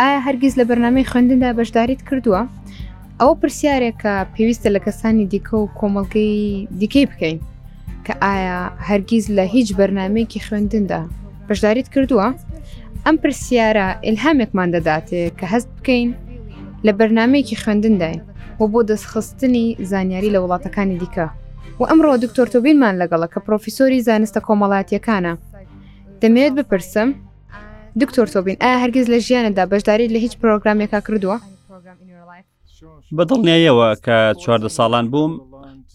ئایا هەرگیز لە بەرنمەی خوێندندا بەشداریت کردووە؟ ئەوە پرسیارێکە پێویستە لە کەسانی دیکە و کۆمەڵگەی دیکەی بکەین. کە ئایا هەرگیز لە هیچ بەرنمەیەکی خوێندندا بەشداریت کردووە ئەم پرسیارە ئلهامێکمان دەداتێ کە هەست بکەین لە بەرنمەیەکی خوێندنداین و بۆ دەستخستنی زانیاری لە وڵاتەکانی دیکە و ئەمڕۆ دکتۆر تۆبینمان لەگەڵە کە پرۆفیسۆری زانستە کۆمەڵاتیەکانە دەمەوێت بپرسم دکتۆر تۆبین ئایا هەرگیز لە ژیانەدا بەشداری لە هیچ پرۆگرامێکا کردووە بە دڵنیاییەوە کە چواردە ساڵان بووم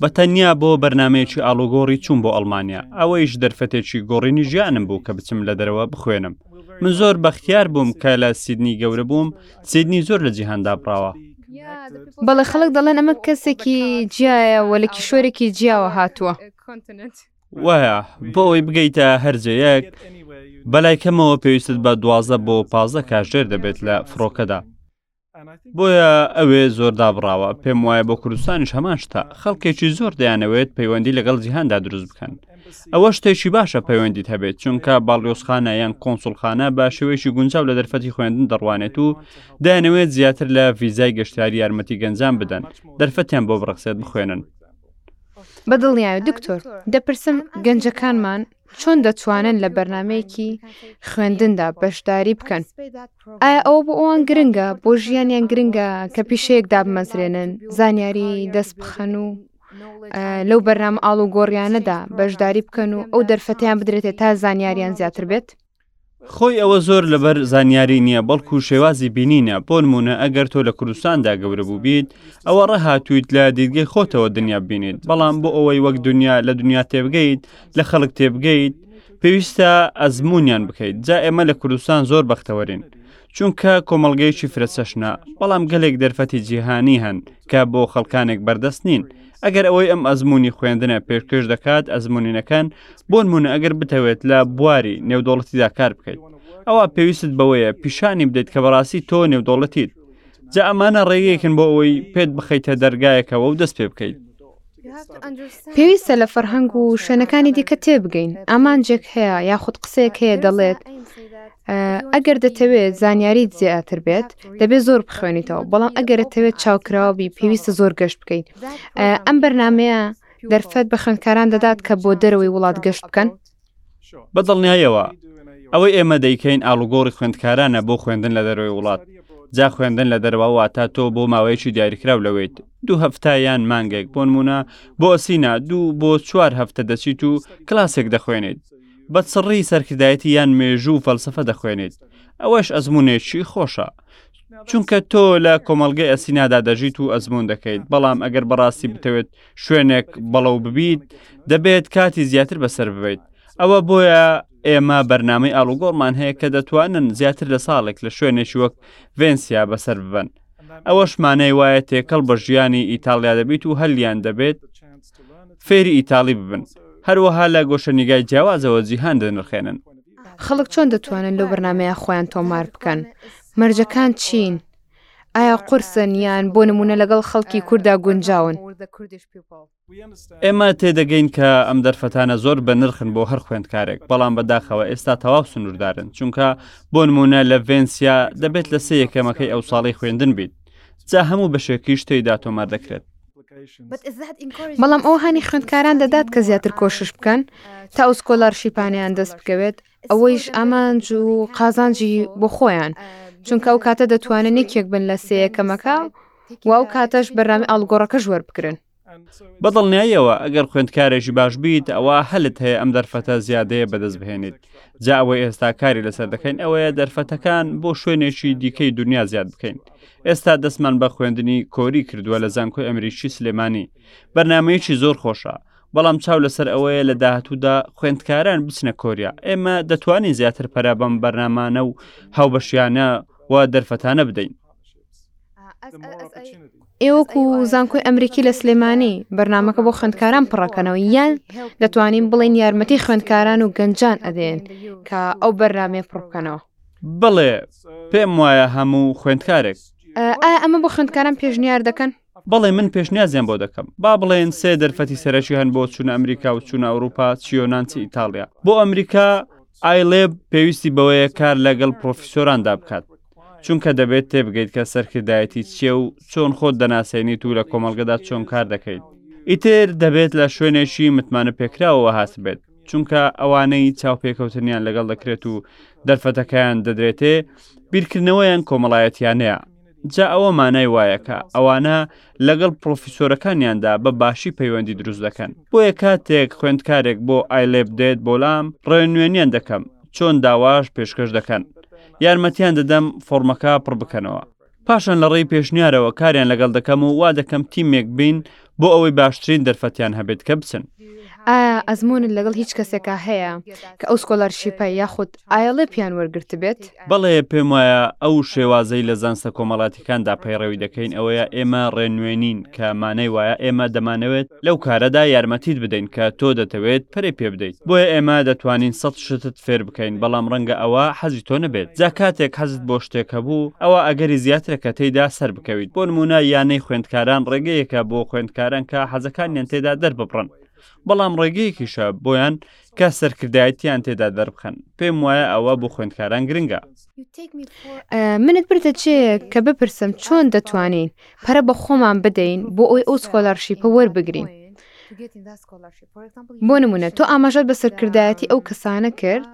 بە تەنیا بۆ بەرنمەیەکی ئالوگۆڕی چوون بۆ ئەڵمانیا ئەوەیش دەرفەتێکی گۆڕینی ژیانم بوو کە بچم لە دەرەوە بخوێنم من زۆر بەختیار بووم کە لە سیدنی گەورە بووم سیدنی زۆر لە جیهاندا بڕاوە بەڵێ خەڵک دەڵێن ئەمە کەسێکی جیایە وە لە کیشۆرێکی جیاوە هاتووە وایە بۆ ئەوی بگەیتە هەرجەیەک بەلای کەمەوە پێویستت بە دوازە بۆ پازە کاژێر دەبێت لە فڕۆکەدا بۆیە ئەوێ زۆر دابڕاوە پێم وایە بۆ کوردستانیش هەمان شتە خەڵکێکی زۆر دەیانەوێت پەیوەندی لەگەڵ جیهاندا دروست بکەن ئەوە شتێکی باشە پەیوەندیت هەبێت چونکە باڵیۆسخانە یان کۆنسولخانە بە شێوەیەکی گونجاو لە دەرفەتی خوێندن دەڕوانێت و دەیانەوێت زیاتر لە ڤیزای گەشتاری یارمەتی گەنجان بدەن دەرفەتیان بۆ بڕخسێت بخوێنن بەدڵنیایە دکتۆر دەپرسم گەنجەکانمان چۆن دەتوانن لە بەرنمەیەکی خوێندندا بەشداری بکەن ئایا ئەوە بۆ ئەوان گرنگە بۆ ژیانیان گرنگە کە پیشەیەک دابمەزرێنن زانیاری دەست بخەن و لەو بەرنامە ئاڵ و گۆڕیانەدا بەشداری بکەن و ئەو دەرفەتیان بدرێتێ تا زانیاریان زیاتر بێت خۆی ئەوە زۆر لەبەر زانیاری نییە بەڵکو شێوازی بینینە بۆ نمونە ئەگەر تۆ لە کوردستاندا گەورە بوو بیت ئەوە ڕەهاتویت لە دیدگەی خۆتەوە دنیا بینیت بەڵام بۆ ئەوەی وەک دنیا لە دنیا تێبگەیت لە خەڵک تێبگەیت پێویستە ئەزمونیان بکەیت جا ئێمە لە کوردستان زۆر بەختەوەرین چونکە کۆمەلگەیەکی فرەچەشنە بەڵام گەلێک دەرفەتی جیهانی هەن کە بۆ خەڵکانێک بەردەست نین ئەگەر ئەوەی ئەم ئەزمموی خوێندنە پێشکەش دەکات ئەزمموینەکان بۆن مونە ئەگەر بتەوێت لە بواری نێودۆڵەتیدا کار بکەیت ئەوە پێویست بەوەیە پیشانی بدەیت کە بەڕاستی تۆ نێودۆڵەتیت جا ئەمانە ڕێگەیەکن بۆ ئەوەی پێت بخەیتە دەرگایەکەوە و دەست پێ بکەیت پێویستە لە فەرهەنگ و شوێنەکانی دیکە تێبگەین ئامانجێک هەیە یاخود قسەیەک هەیە دەڵێت ئەگەر دەتەوێت زانیاریت زیاتر بێت دەبێت زۆر بخوێنیتەوە بەڵام ئەگەرەتەوێت چاوکراوەبی پێویستە زۆر گەشت بکەین ئەم بەرنمەیە دەرفەت بە خوێندکاران دەدات کە بۆ دەرەوەی وڵات گەشت بکەن بە دڵنیایەوە ئەوەی ئێمە دەیکەین ئالوگۆڕی خوێندکارانە بۆ خوێندن لە دەروی وڵات جا خوێندن لە دەرەوەوە تا تۆ بۆ ماوەیەکی دیاریکراو لەوەیت دوو هەفتە یان مانگێک بۆنمونە بۆ ئەسینا دوو بۆ چوار هەفتە دەچیت و کلاسێک دەخوێنیت بە سڕی سەرکردایەتی یان مێژوو و فەلسفە دەخوێنیت ئەوەش ئەزمونێکی خۆشە چونکە تۆ لە کۆمەلگەی ئەسینادا دەژیت و ئەزمون دەکەیت بەڵام ئەگەر بەڕاستی بتەوێت شوێنێک بەڵەو ببیت دەبێت کاتی زیاتر بەسەر ببیت ئەوە بۆیە ئێمە بەرنمەی ئاڵوگۆڕمان هەیە کە دەتوانن زیاتر لە ساڵێک لە شوێنێکی وەک ڤێنسیا بەسەر ببن ئەوەشمانەی وایە تێکەڵ بە ژیانی ئیتالیا دەبیت و هەلیان دەبێت فێری ئیتاڵی ببن هەروەها لە گۆشەنیگای جیاوازەوە جیهان دەنرخێنن خەڵک چۆن دەتوانن لەو بەرنمەیە خۆیان تۆمار بکەن مەرجەکان چین؟ ئایا قورسن یان بۆ نمونە لەگەڵ خەڵکی کوردا گونجاون؟ ئێمە تێدەگەین کە ئەم دەرفەتانە زۆر بە نرخن بۆ هەر خوێندکارێک بەڵام بەداخەوە ئێستا تەواو سنووردارن چونکە بۆ نمونە لە ڤێنسیا دەبێت لە سێ یەکەمەکەی ئەو ساڵی خوێندن بیت جا هەموو بەشێکیش تێیدا تۆمار دەکرێت بەڵام ئەو هانی خوێندکاران دەدات کە زیاتر کۆشش بکەن تا ئەو سکۆلارشیپانیان دەست بکەوێت ئەوەیش ئامانج و قازانجی بۆ خۆیان چونکە ئەو کاتە دەتوانن یەکێک بن لە سەیەکەمەکە و ئەو کاتەش بەرنامی ئاڵگۆڕەکەش وەربگرن بە دڵنیاییەوە ئەگەر خوێندکارێکی باش بیت ئەوە هەلت هەیە ئەم دەرفەتە زیادەیە بەدەست بهێنیت جا ئەوەی ئێستا کاری لەسەر دەکەین ئەوەیە دەرفەتەکان بۆ شوێنێکی دیکەی دنیا زیاد بکەین ئێستا دەستمان بە خوێندنی کۆری کردووە لە زانکۆی ئەمریکی سلێمانی بەرنمەیەکی زۆر خۆشە بەڵام چاو لەسەر ئەوەیە لە داهاتوودا خوێندکاران بچنە کۆریا ئێمە دەتوانین زیاتر پەرا بەم بەرنامانە و هاوبەشیانە و دەرفەتانە بدەین ئێوەکو زانکۆی ئەمریکی لە سلێمانی بەرنمەکە بۆ خوێندکاران پڕەکەنەوە یان دەتوانین بڵین یارمەتی خوێندکاران و گەنجان ئەدێن کە ئەو بەرنمێ پڕبکەنەوە بڵێ پێم وایە هەموو خوێندکارێک ئایا ئەمە بۆ خوێندکاران پێشنیار دەکەن بەڵێ من پێشنیازیان بۆ دەکەم با بڵێن سێ دەرفەتی سەرەکی هەن بۆ چوونە ئەمریکا و چوونە ئەوروپا چیۆنان چ ئیتاڵیا بۆ ئەمریکا ئایلێب پێویستی بەوەیە کار لەگەڵ پرۆفیسۆراندا بکات چونکە دەبێت تێبگەیت کە سەرکردایەتی چیە و چۆن خۆت دەناسێنیت و لە کۆمەڵگەدا چۆن کار دەکەیت ئیتر دەبێت لە شوێنێکی متمانە پێکراوەوە هاتبێت چونکە ئەوانەی چاوپێکەوتنیان لەگەڵ دەکرێت و دەرفەتەکەیان دەدرێتێ بیرکردنەوەیان کۆمەڵایەتیانەیە جا ئەوە مانای وایە کە ئەوانە لەگەڵ پڕۆفیسۆرەکانیاندا بە باشی پەیوەندی دروست دەکەن بۆیە کاتێک خوێندکارێک بۆ ئایلێب دێت بۆلام ڕێنوێنیان دەکەم چۆن داواش پێشکەش دەکەن یارمەتیان دەدەم فۆڕمەکە پڕ بکەنەوە پاشان لە ڕێی پێشنیارەوە کاریان لەگەڵ دەکەم و وا دەکەم تیمێک بین بۆ ئەوەی باشترین دەرفەتیان هەبێت کە بچن. ئایا ئەزمونت لەگەڵ هیچ کەسێکا هەیە کە ئەو سکۆلارشیپە یاخود ئایڵێ پیان وەرگرتبێت؟ بەڵێ پێم وایە ئەو شێوازەی لە زانستە کۆمەڵاتیکاندا پەیڕەوی دەکەین ئەوەیە ئێمە ڕێنوێنین کە مانای وایە ئێمە دەمانەوێت لەو کارەدا یارمەتیت بدەین کە تۆ دەتەوێت پەرەی پێبدەیت بۆیە ئێمە دەتوانین سەد شتت فێر بکەین بەڵام ڕەنگە ئەوە حەزی تۆ نەبێت جا کاتێک حەزت بۆ شتێک هەبوو ئەوە ئەگەری زیاترە کە تێیدا سەر بکەویت بۆ نمونە یانەی خوێندکاران ڕێگەیەکە بۆ خوێندکاران کە حەزەکانیان تێدا دەرببڕن بەڵام ڕێگەیەکیشە بۆیان کە سەرکردایەتیان تێدا دەربخەن پێم وایە ئەوە بۆ خوێندکاران گرنگە منت بردە چێ کە بپرسم چۆن دەتوانین پەرە بە خۆمان بدەین بۆ ئەوی ئەو سکۆلارشیپە وەربگرین بۆ نمونە تۆ ئاماژەت بە سەرکردایەتی ئەو کەسانە کرد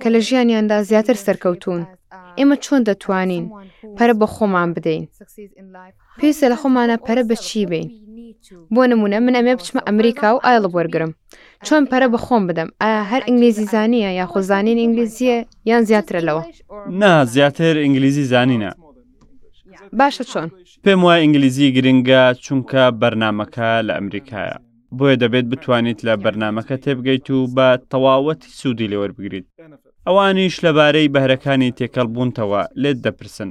کە لە ژیانیاندا زیاتر سەرکەوتون ئێمە چۆن دەتوانین پەرە بە خۆمان بدەین پێویستە لە خۆمانە پەرە بەچی بین بۆ نمونە من ئەمێ بچمە ئەمریکا و ئایڵ وەرگرم چۆن پەرە بە خۆم بدەم ئایا هەر ئینگلیزی زانیە یاخۆزانین ئینگلیزیە یان زیاترە لەوە نا زیاتر ئینگلیزی زانینە باشە چۆن؟ پێم وای ئینگلیزی گرنگە چونکە بەرنمەکە لە ئەمریکایە بۆیە دەبێت بتوانیت لە بەرنمەکە تێبگەیت و بە تەواوەتی سوودی لێوەربگریت ئەوانیش لەبارەی بەهرەکانی تێکەڵ بوونتەوە لێت دەپرسن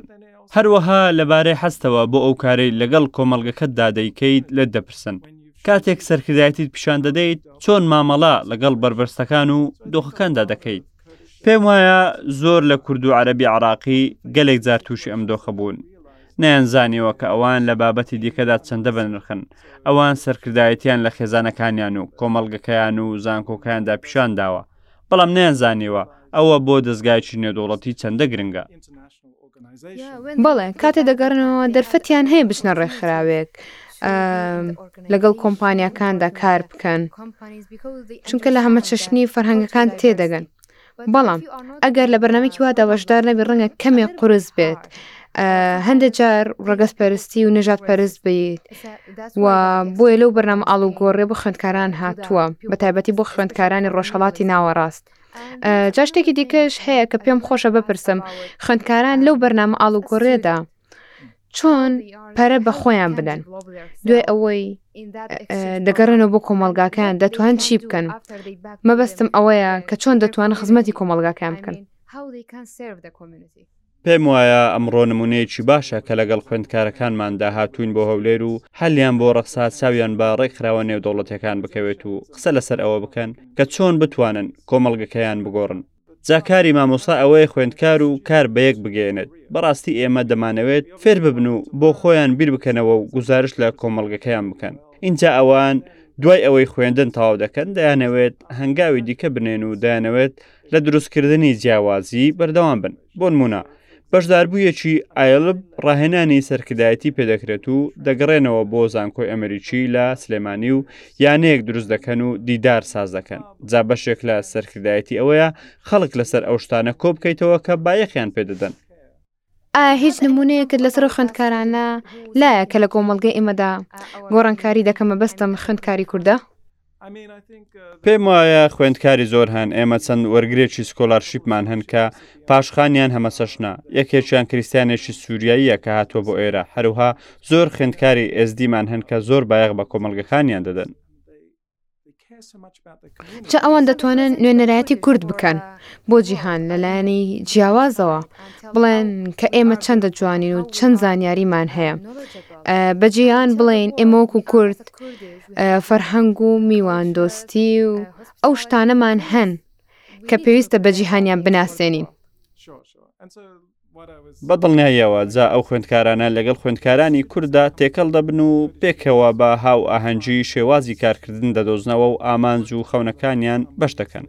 هەروەها لەبارەی حەستەوە بۆ ئەو کارەی لەگەڵ کۆمەلگەکەت دادەیکەیت لێت دەپرسن کاتێک سەرکردایەتیت پیشان دەدەیت چۆن مامەڵە لەگەڵ بەربەرستەکان و دۆخەکاندا دەکەیت پێم وایە زۆر لە کورد و عەربی عراقی گەلێک جار تووشی ئەم دۆخە بوون نیان زانیەوە کە ئەوان لە بابەتی دیکەدا چەندە بەنرخن ئەوان سەرکردایەتیان لە خێزانەکانیان و کۆمەڵگەکەیان و زانکۆکەیاندا پیشان داوە بەڵام نیان زانیەوە ئەوە بۆ دەستگایکی نێودوڵەتی چەندە گرنگە بەڵێ کاتێ دەگەڕنەوە دەرفەتیان هەیە بچنە ڕێکخراوێک لەگەڵ کۆمپانیەکاندا کار بکەن چونکە لە هەمە چەشنی فەرهەنگەکان تێدەگەن بەڵام ئەگەر لە بەرنمێکی وادا بەشدار نەبی ڕەنگە کەمێ قرس بێت هەندێک جار ڕگەز پەرستی و نەژات پەرست بیت و بۆیە لەو بەرنامە ئاڵوگۆڕێ بۆ خوێندکاران هاتووە بە تایبەتی بۆ خوێندکارانی ڕۆژهڵاتی ناوەڕاست جاشتێکی دیکەش هەیە کە پێم خۆشە بپرسم خوێندکاران لەو بەرنامە ئاڵوگۆڕێدا چۆن پەرە بە خۆیان بدەن دوێ ئەوەی دەگەڕێنەوە بۆ کۆمەلگاکەیان دەتوان چی بکەن مەبەستم ئەوەیە کە چۆن دەتوان خزمەتی کۆمەلگاکەیان بکەن. پێم وایە ئەمڕۆ نمونەیەکی باشە کە لەگەڵ خوێندکارەکانماندا هاتووین بۆ هەولێر و هەلیان بۆ ڕەخسا چاویان بە ڕێکخراوە نێودەوڵەتەکان بکەوێت و قسە لەسەر ئەوە بکەن کە چۆن بتوانن کۆمەڵگەکەیان بگۆڕن جاکاری مامۆسا ئەوەیە خوێندکار و کار بە یەک بگەێنێت بەڕاستی ئێمە دەمانەوێت فێر ببن و بۆ خۆیان بیر بکەنەوە و گزارش لە کۆمەلگەکەیان بکەن اینجا ئەوان دوای ئەوەی خوێندن تەواو دەکەن دەیانەوێت هەنگاوی دیکە بنێن و دەیانەوێت لە دروستکردنی جیاوازی بەردەوام بن بۆنمونە بەشداربوویەکی ئایلب ڕاهێنانی سەرکردایەتی پێدەکرێت و دەگەڕێنەوە بۆ زانکۆی ئەمریکی لە سلێمانی و یانەیەک دروست دەکەن و دیدار ساز دەکەن جا بەشێک لە سەرکردایەتی ئەوەیە خەڵک لەسەر ئەو شتانە کۆبکەیتەوە کە بایەخیان پێدەدەن ئایا هیچ نمونەیەکت لەسەر ئەو خوێندکارانە لایە کە لە کۆمەڵگەی ئێمەدا گۆڕانکاری دەکەم مەبەستم خوێندکاری کووردە؟ پێم وایە خوێندکاری زۆر هەن ئێمە چەند وەرگرێکی سکۆلارشیپمان هەن کە پاشخانیان هەمەسەشنا یەکێکیان کریسیانێکی سووریاییە کە هاتووە بۆ ئێرە هەروها زۆر خوێندکاری ئێزدیمان هەن کە زۆر بایەغ بە کۆمەلگەکانیان دەدەن جا ئەوان دەتوانن نوێنەرایەتی کورد بکەن بۆ جیهان لە لایەنی جیاوازەوە بڵێن کە ئێمە چەندە جوانین و چەند زانیاریمان هەیە بە جیهان بڵێن ئێمەوەکو کورد فەرهەنگ و میواندۆستی و ئەو شتانەمان هەن کە پێویستە بە جیهانیان بناسێنین. بە دڵنیاییەوە جا ئەو خوێندکارانە لەگەڵ خوێندکارانی کووردا تێکەڵ دەبن و پێکەوە بە هاو ئاهەنگی شێوازی کارکردن دەدۆزنەوە و ئامانج و خەونەکانیان بەش دەکەن.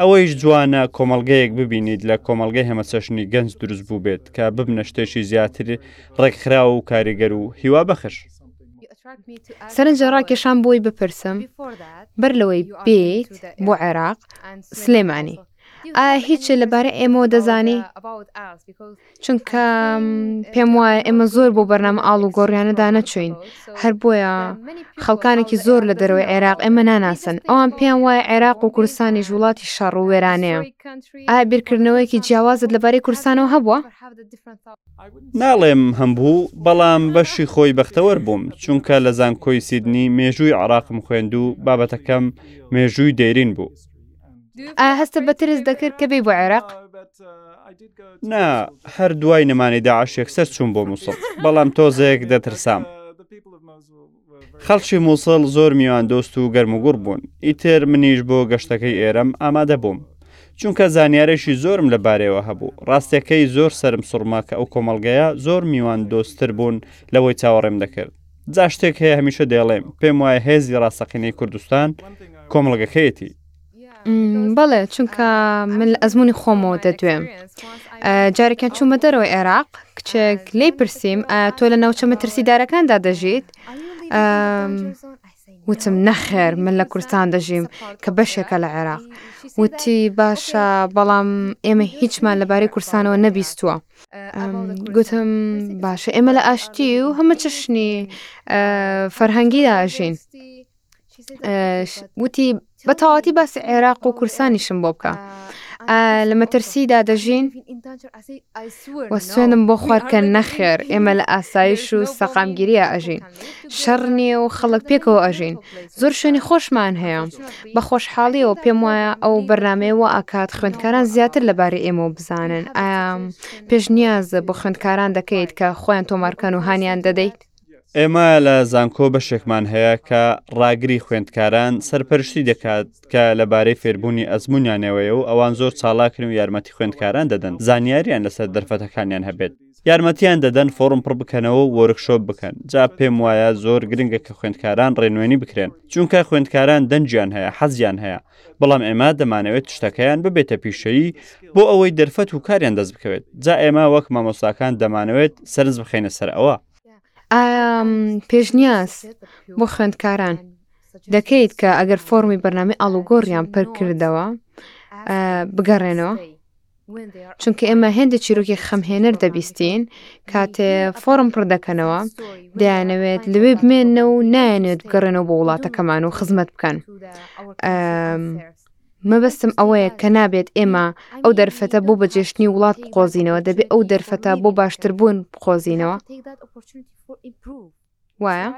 ئەوەیش جوانە کۆمەلگەیەک ببینیت لە کۆمەلگەی هەمەچەشنی گەنج دروست بوو بێت کە ببنە شتێکی زیاتر ڕێکخرا و کاریگەر و هیوا بەخش. سەرنجە ڕاکێشام بۆی بپرسم بەر لەوەی بێیت بۆ عێراق سلێمانی. ئایا هیچ لەبارەی ئێمەوە دەزانی؟ چونکە پێم وایە ئێمە زۆر بۆ بەرنامە ئاڵ و گۆڕیانە دانەچوین هەر بۆیە خەڵکانێکی زۆر لە دەرەوەی عێراق ئێمە ناناسن ئەوان پێیان وایە عێراق و کوردستانی ژوڵاتی شەڕ و وێرانەیە ئایا بیرکردنەوەیەکی جیاوازت لەبارەی کوردستانەوە هەبووە؟ ناڵێم هەمبوو بەڵام بەشی خۆی بەختەوەر بووم چونکە لە زانکۆی سیدنی مێژووی عراقم خوێند و بابەتەکەم مێژووی دێرین بوو ئایا هەستە بە ترس دەکرد کە بێ بۆ عێراق نا هەر دوای نەمانی داعش یەکسەر چوون بۆ مووسڵ بەڵام تۆزێک دەترسام خەڵکی مووسڵ زۆر میوان دۆست و گەرموگوڕ بوون ئیتر منیش بۆ گەشتەکەی ئێرەم ئامادە بووم چونکە زانیارێکی زۆرم لە بارەوە هەبوو ڕاستەکەی زۆر سرم سڕما کە ئەو کۆمەلگەیە زۆر میوان دۆستتر بوون لەوەی چاوەڕێم دەکرد جا شتێک هەیە هەمیشە دەڵێم پێم وایە هێزی ڕاستەقینەی کوردستان کۆمەڵگەکەیەتی بەڵێ چونکە من لە ئەزمموی خۆمەوە دەدوێم جارێکیان چوومە دەرەوە عێراق کچێک لی پرسییم تۆ لە ناوچە مەترسیدارەکاندا دەژیت وتم نەخێر من لە کوردستان دەژیم کە بەشێکە لە عێراق وتی باشە بەڵام ئێمە هیچمان لەبارەی کورسانەوە نەبیستووە گوتم باشە ئێمە لە ئاشتی و هەمە چشنی فەرهەنگیدا ئەژین وتی بە تەواتی باسی عێراق و کورسانیشم بۆ بکە لە مەترسیدا دەژین وە سوێنم بۆ خوارکە نەخێر ئێمە لە ئاسایش و سەقامگیریە ئەژین شەڕ نییە و خەڵک پێکەوە ئەژین زۆر شوێنی خۆشمان هەیە بە خۆشحاڵیەوە پێم وایە ئەو بەرنمەیە و ئاکات خوێندکاران زیاتر لەبارەی ئێمە و بزانن ئایام پێشنیازە بۆ خوێندکاران دەکەیت کە خۆیان تۆمارکەن و هانیان دەدەیت ئێمە لە زانکۆ بەشێکمان هەیە کە ڕاگری خوێندکاران سەرپەرشتی دەکات کە لەبارەی فێربوونی ئەزمونیانەوەی و ئەوان زۆر چاڵاکن و یارمەتی خوێندکاران دەدەن زانیاریان لەسەر دەرفەتەکانیان هەبێت یارمەتیان دەدەن فۆرم پڕ بکەنەوە و وۆرکشۆپ بکەن جا پێم وایە زۆر گرنگە کە خوێندکاران ڕێنوێنی بکرێن چونکە خوێندکاران دەنجیان هەیە حەزیان هەیە بەڵام ئێمە دەمانەوێت شتەکەیان ببێتە پیشەیی بۆ ئەوەی دەرفەت و کاریان دەست بکەوێت جا ئێمە وەک مامۆستاکان دەمانەوێت سەرنج بخینە سەر ئەوە پێشنیاز بۆ خوێندکاران دەکەیت کە ئەگەر فۆرمی بەرنامی ئاڵوگۆڕیان پرکردەوە بگەڕێنەوە چونکە ئێمە هێندێک چیرۆکی خەمهێنەر دەبیستین کاتێ فۆرم پڕ دەکەنەوە دەیانەوێت لەوێ بمێنە و نایەنێت بگەڕێنەوە بۆ وڵاتەکەمان و خزمەت بکەن مەبەستم ئەوەیە کە نابێت ئێمە ئەو دەرفەتە بۆ بەجێشتنی وڵات بقۆزینەوە دەبێت ئەو دەرفەتە بۆ باشتربوون بقۆزینەوە. وایە؟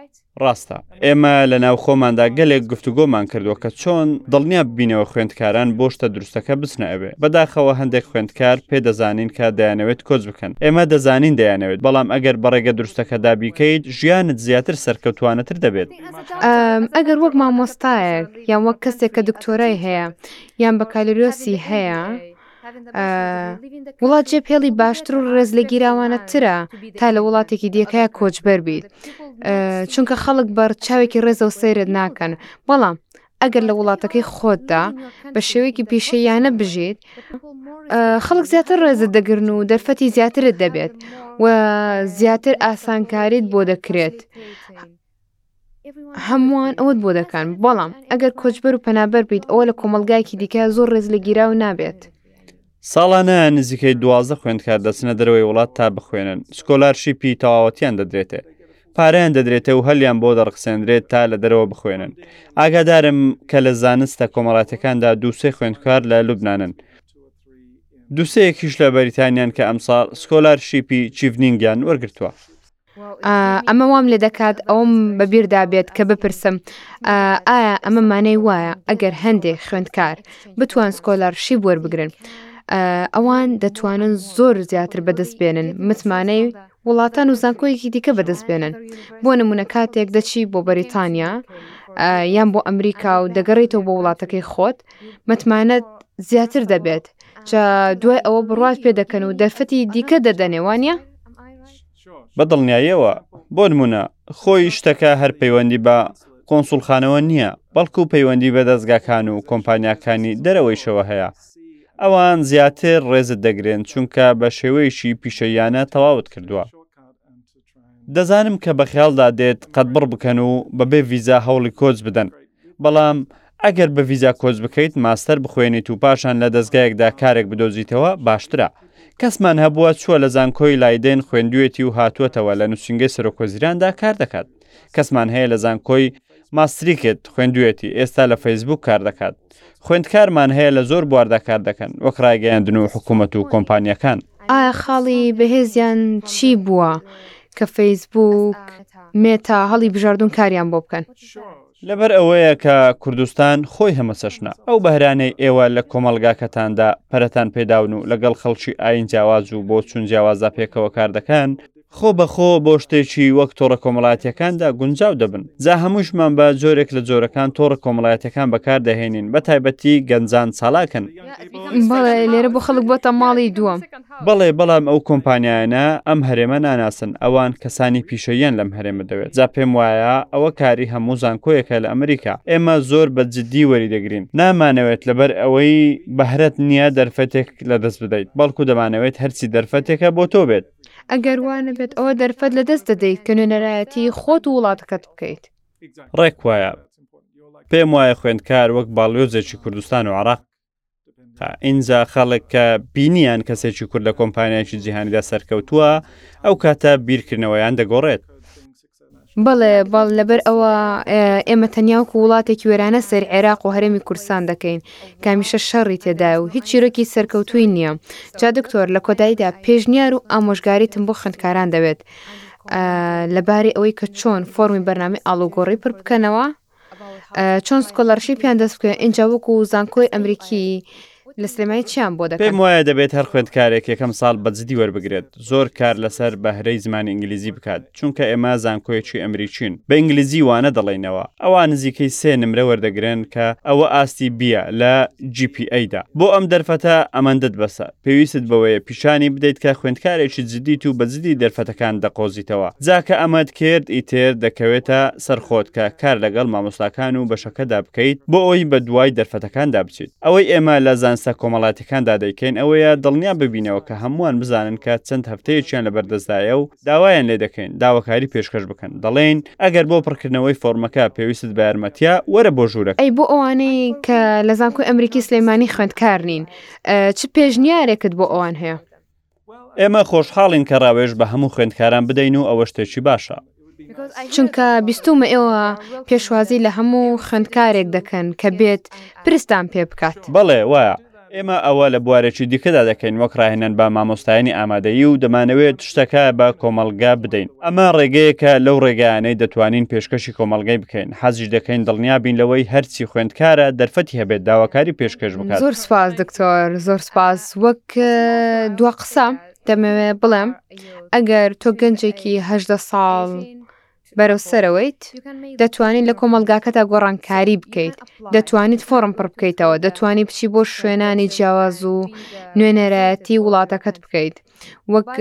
ڕاستە ئێمە لە ناو خۆماندا گەلێک گفتوگۆمان کردووە کە چۆن دڵنیا ببینەوە خوێندکاران بۆشتە دروستەکە بچنە ئەوێ بەداخەوە هەندێک خوێندکار پێ دەزانین کە دەیانەوێت کۆچ بکەن ئێمە دەزانین دەیانەوێت بەڵام ئەگەر بەڕێگە دروستەکەدا بیکەیت ژیانت زیاتر سەرکەوتوانەتر دەبێت ئەگەر وەک مامۆستایەک یان وەک کەسێک کە دکتۆرای هەیە یان بەکالریۆسی هەیە وڵات جێ پێڵی باشتر و ڕێز لە گیراوانە ترە تا لە وڵاتێکی دیەکەیە کۆچبەر بیت چونکە خەڵک بەڕ چاوێکی ڕێزەوە سەیرت ناکەن بەڵام ئەگەر لە وڵاتەکەی خۆتدا بە شێوەیەکی پیشەیانە بژیت خەڵک زیاتر ڕێزت دەگرن و دەرفەتی زیاترت دەبێت و زیاتر ئاسانکاریت بۆ دەکرێت هەمووان ئەوەت بۆ دەکەن بەڵام ئەگەر کۆچبەر و پەنابەر بیت ئەوە لە کۆمەلگایکی دیکە زۆر ڕێز لە گیراو نابێت. ساڵانە نزیکەی دوازدە خوێندکار دەچنە دەرەوەی وڵات تا بخوێنن سکۆلارشیپی تەواوەتیان دەدرێتێ پاریان دەدرێتە و هەلیان بۆ دەڕخسێندرێت تا لە دەرەوە بخوێنن ئاگادارم کە لە زانستە کۆمەڵاتەکاندا دووسێ خوێندکار لە لوبناانن دوسەیەکیش لە بەریتانیان کە ئەمساڵ سکۆلارشیپی چیڤنینگیان وەرگتووە. ئەمە وام لێ دەکات ئەوم بەبییردا بێت کە بپرسم ئایا ئەمە مانەی وایە ئەگەر هەندێک خوێندکار بتوان سکۆلار شیب وەربگرن. ئەوان دەتوانن زۆر زیاتر بەدەست بێنن متمانەی وڵاتان و زانکۆیەکی دیکە بەدەست بێنن بۆ نمونە کاتێک دەچی بۆ بەریتانیا یان بۆ ئەمریکا و دەگەڕیتەوە بۆ وڵاتەکەی خۆت متمانەت زیاتر دەبێت جا دوای ئەوە بڕات پێ دەکەن و دەرفەتی دیکە دەدەنێوانە بە دڵنیاییەوە بۆ نمونە خۆی شتەکە هەر پەیوەندی بە کۆنسوڵخانەوە نییە بەڵکو پەیوەندی بە دەستگاکان و کۆمپانیاکانی دەرەوەیشەوە هەیە ئەوان زیاتر ڕێزت دەگرن چونکە بە شێوەیەکی پیشەیانە تەواوت کردووە دەزانم کە بە خیاڵدا دێت قەت بڕ بکەن و بەبێ ڤیزا هەوڵی کۆچ بدەن بەڵام ئەگەر بە ڤیزا کۆچ بکەیت ماستەر بخوێنیت و پاشان لە دەستگایەکدا کارێک بدۆزیتەوە باشترە کەسمان هەبووە چووە لە زانکۆی لایدێن خوێندوێتی و هاتووەتەوە لە نووسنگەی سەرۆکۆزیراندا کار دەکات کەسمان هەیە لە زانکۆی ماستریکت خوێندوێتی ئێستا لە فەیسبوک کار دەکات خوێندکارمان هەیە لە زۆر بواردا کار دەکەن وەک ڕایگەیاندن و حکوومەت و کۆمپانیەکان ئایا خاڵی بەهێزیان چی بووە کە فەیسبوک مێتا هەڵی بژاردون کاریان بۆ بکەن لەبەر ئەوەیە کە کوردستان خۆی هەمەچەشنە ئەو بەهرانەی ئێوە لە کۆمەلگاکەتاندا پەرەتان پێداون و لەگەڵ خەڵکی ئاین جیاواز و بۆ چون جیاوازدا پێکەوە کار دەکەن خۆ بەخۆ بۆ شتێکی وەک تۆڕە کۆمەڵاتیەکاندا گونجاو دەبن جا هەمووشمان بە جۆرێک لە جۆرەکان تۆڕە کۆمەڵایەتەکان بەکاردەهێنین بە تایبەتی گەنجان چالاکن بەڵێ لێرە بۆ خەڵک بۆتە ماڵی دووەم. بەڵێ بەڵام ئەو کۆمپانیایانە ئەم هەرێمە ناناسن ئەوان کەسانی پیشەییەن لەم هەرێمە دەوێت جا پێم وایە ئەوە کاری هەموو زانکۆیەکە لە ئەمریکا ئێمە زۆر بە جددی وەری دەگرین نامانەوێت لەبەر ئەوەی بەهرەت نییە دەرفەتێک لەدەست بدەیت بەڵکو دەمانەوێت هەرچی دەرفەتێکە بۆ تۆ بێت. ئەگەر وا نەبێت ئەوە دەرفەت لەدەست دەدەیت کە نوێنەرایەتیی خۆت و وڵاتەکەت بکەیت. ڕێک وایە. پێم وایە خوێندکار وەک باڵیۆزێکی کوردستان و عێراق ئینجا خەڵک کە بینیان کەسێکی کورد لە کۆمپانیایکی جیهانیدا سەرکەوتووە ئەو کاتە بیرکردنەوەیان دەگۆڕێت بەڵێ بەڵ لەبەر ئەوە ئێمە تەنیاوکو وڵاتێکی وێرانە سەر عێراق و هەرێمی کورسان دەکەین کامیشە شەڕی تێدا و هیچ چیرۆکی سەرکەوتووی نییە جا دکتۆر لە کۆداییدا پێشنیار و ئامۆژگاریتم بۆ خوندکاران دەوێت لەبارەی ئەوەی کە چۆن فۆرمی بەرنامی ئاڵوگۆڕی پر بکەنەوە چۆن سکۆلەرشیپیان دەست بکەوێت ئینجا وەکو زانکۆی ئەمریکی لە سلێمای چیان بۆ دەکەن پێم وایە دەبێت هەر خوێندکارێک یەکەم ساڵ بە جدی وەربگرێت زۆر کار لەسەر بەهرەی زمانی ئینگلیزی بکات چونکە ئێمە زانکۆیەکی ئەمریکین بە ئینگلیزی وانە دەڵێینەوە ئەوە نزیکەی سێ نمرە وەردەگرن کە ئەوە ئاستی بیە لە GPA دا بۆ ئەم دەرفەتە ئەمەندت بەسە پێویستت بەوەیە پیشانی بدەیت کە خوێندکارێکی جدیت و بە جدی دەرفەتەکان دەقۆزیتەوە جاکە ئەمەد کرد ئیتر دەکەوێتە سەرخۆت کە کار لەگەڵ مامۆستاکان و بەشەکەدا بکەیت بۆ ئەوەی بە دوای دەرفەتەکاندا بچیت ئەوەی ئێمە لە زانستە کۆمەڵاتیەکاندا دەیکەین ئەوەیە دڵنیا ببینەوە کە هەمووان بزانن کە چەند هەفتەیەکیان لەبەردەستدایە و داوایان لێ دەکەین داواکاری پێشکەش بکەن دەڵێین ئەگەر بۆ پڕکردنەوەی فۆرمەکە پێویستت بە یارمەتیە وەرە بۆ ژوورەکە. ئەی بۆ ئەوانەی کە لە زانکۆی ئەمریکی سلیمانی خوێندکار نین چ پێشنیارێکت بۆ ئەوان هەیە؟ ئێمە خۆشحاڵین کە ڕاوێژ بە هەموو خوێندکاران بدەین و ئەوە شتێکی باشە. چونکە بیستومە ئێوە پێشوازی لە هەموو خوێندکارێک دەکەن کە بێت پرستان پێ بکات. بەڵێ وایە. ئێمە ئەوە لە بوارێکی دیکەدا دەکەین وەک ڕاهێنان بە مامۆستایانی ئامادەیی و دەمانەوێت شتەکە بە کۆمەڵگا بدەین ئەمە ڕێگەیەکە لەو ڕێگایانەی دەتوانین پێشکەشی کۆمەڵگەی بکەین حەزیش دەکەین دڵنیا بین لەوەی هەرچی خوێندکارە دەرفەتی هەبێت داواکاری پێشکەش بکات زۆر سپاس دکتۆر زۆر سپاس وەک دو قسە دەمەوێت بڵێم ئەگەر تۆ گەنجێکی هەدە ساڵ بەرەو سەرەوەیت دەتوانیت لە کۆمەلگاکەدا گۆڕانکاری بکەیت دەتوانیت فۆرم پڕ بکەیتەوە دەتوانی بچی بۆ شوێنانی جیاواز و نوێنەرایەتی وڵاتەکەت بکەیت وەک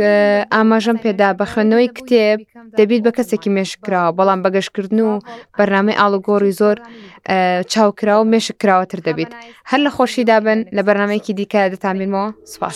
ئاماژەم پێدا بە خوێندنەوەی کتێب دەبیت بە کەسێکی مێشکراوە بەڵام بەگەشتکردن و بەرنامەی ئاڵوگۆڕی زۆر چاوکراوە مێشک کراوەتر دەبیت هەر لە خۆشیدا بن لە بەرنمەیەکی دیکە دەتانبینەوە سوپاس.